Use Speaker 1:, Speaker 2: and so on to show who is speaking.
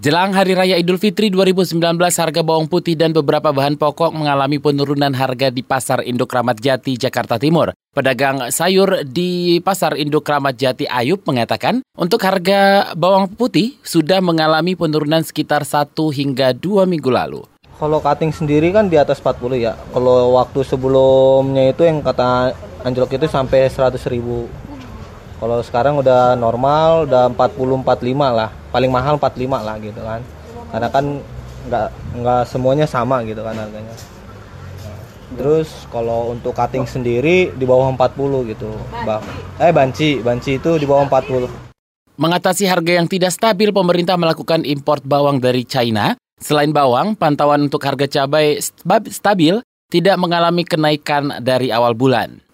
Speaker 1: Jelang Hari Raya Idul Fitri 2019, harga bawang putih dan beberapa bahan pokok mengalami penurunan harga di Pasar Induk Ramat Jati, Jakarta Timur. Pedagang sayur di Pasar Induk Ramat Jati Ayub mengatakan, untuk harga bawang putih sudah mengalami penurunan sekitar 1 hingga 2 minggu lalu.
Speaker 2: Kalau cutting sendiri kan di atas 40 ya. Kalau waktu sebelumnya itu yang kata anjlok itu sampai 100 ribu. Kalau sekarang udah normal, udah 40-45 lah. Paling mahal 45 lah gitu kan. Karena kan nggak nggak semuanya sama gitu kan harganya. Terus kalau untuk cutting sendiri di bawah 40 gitu bang. Eh banci. Banci itu di bawah 40
Speaker 1: Mengatasi harga yang tidak stabil, pemerintah melakukan import bawang dari China. Selain bawang, pantauan untuk harga cabai stabil tidak mengalami kenaikan dari awal bulan.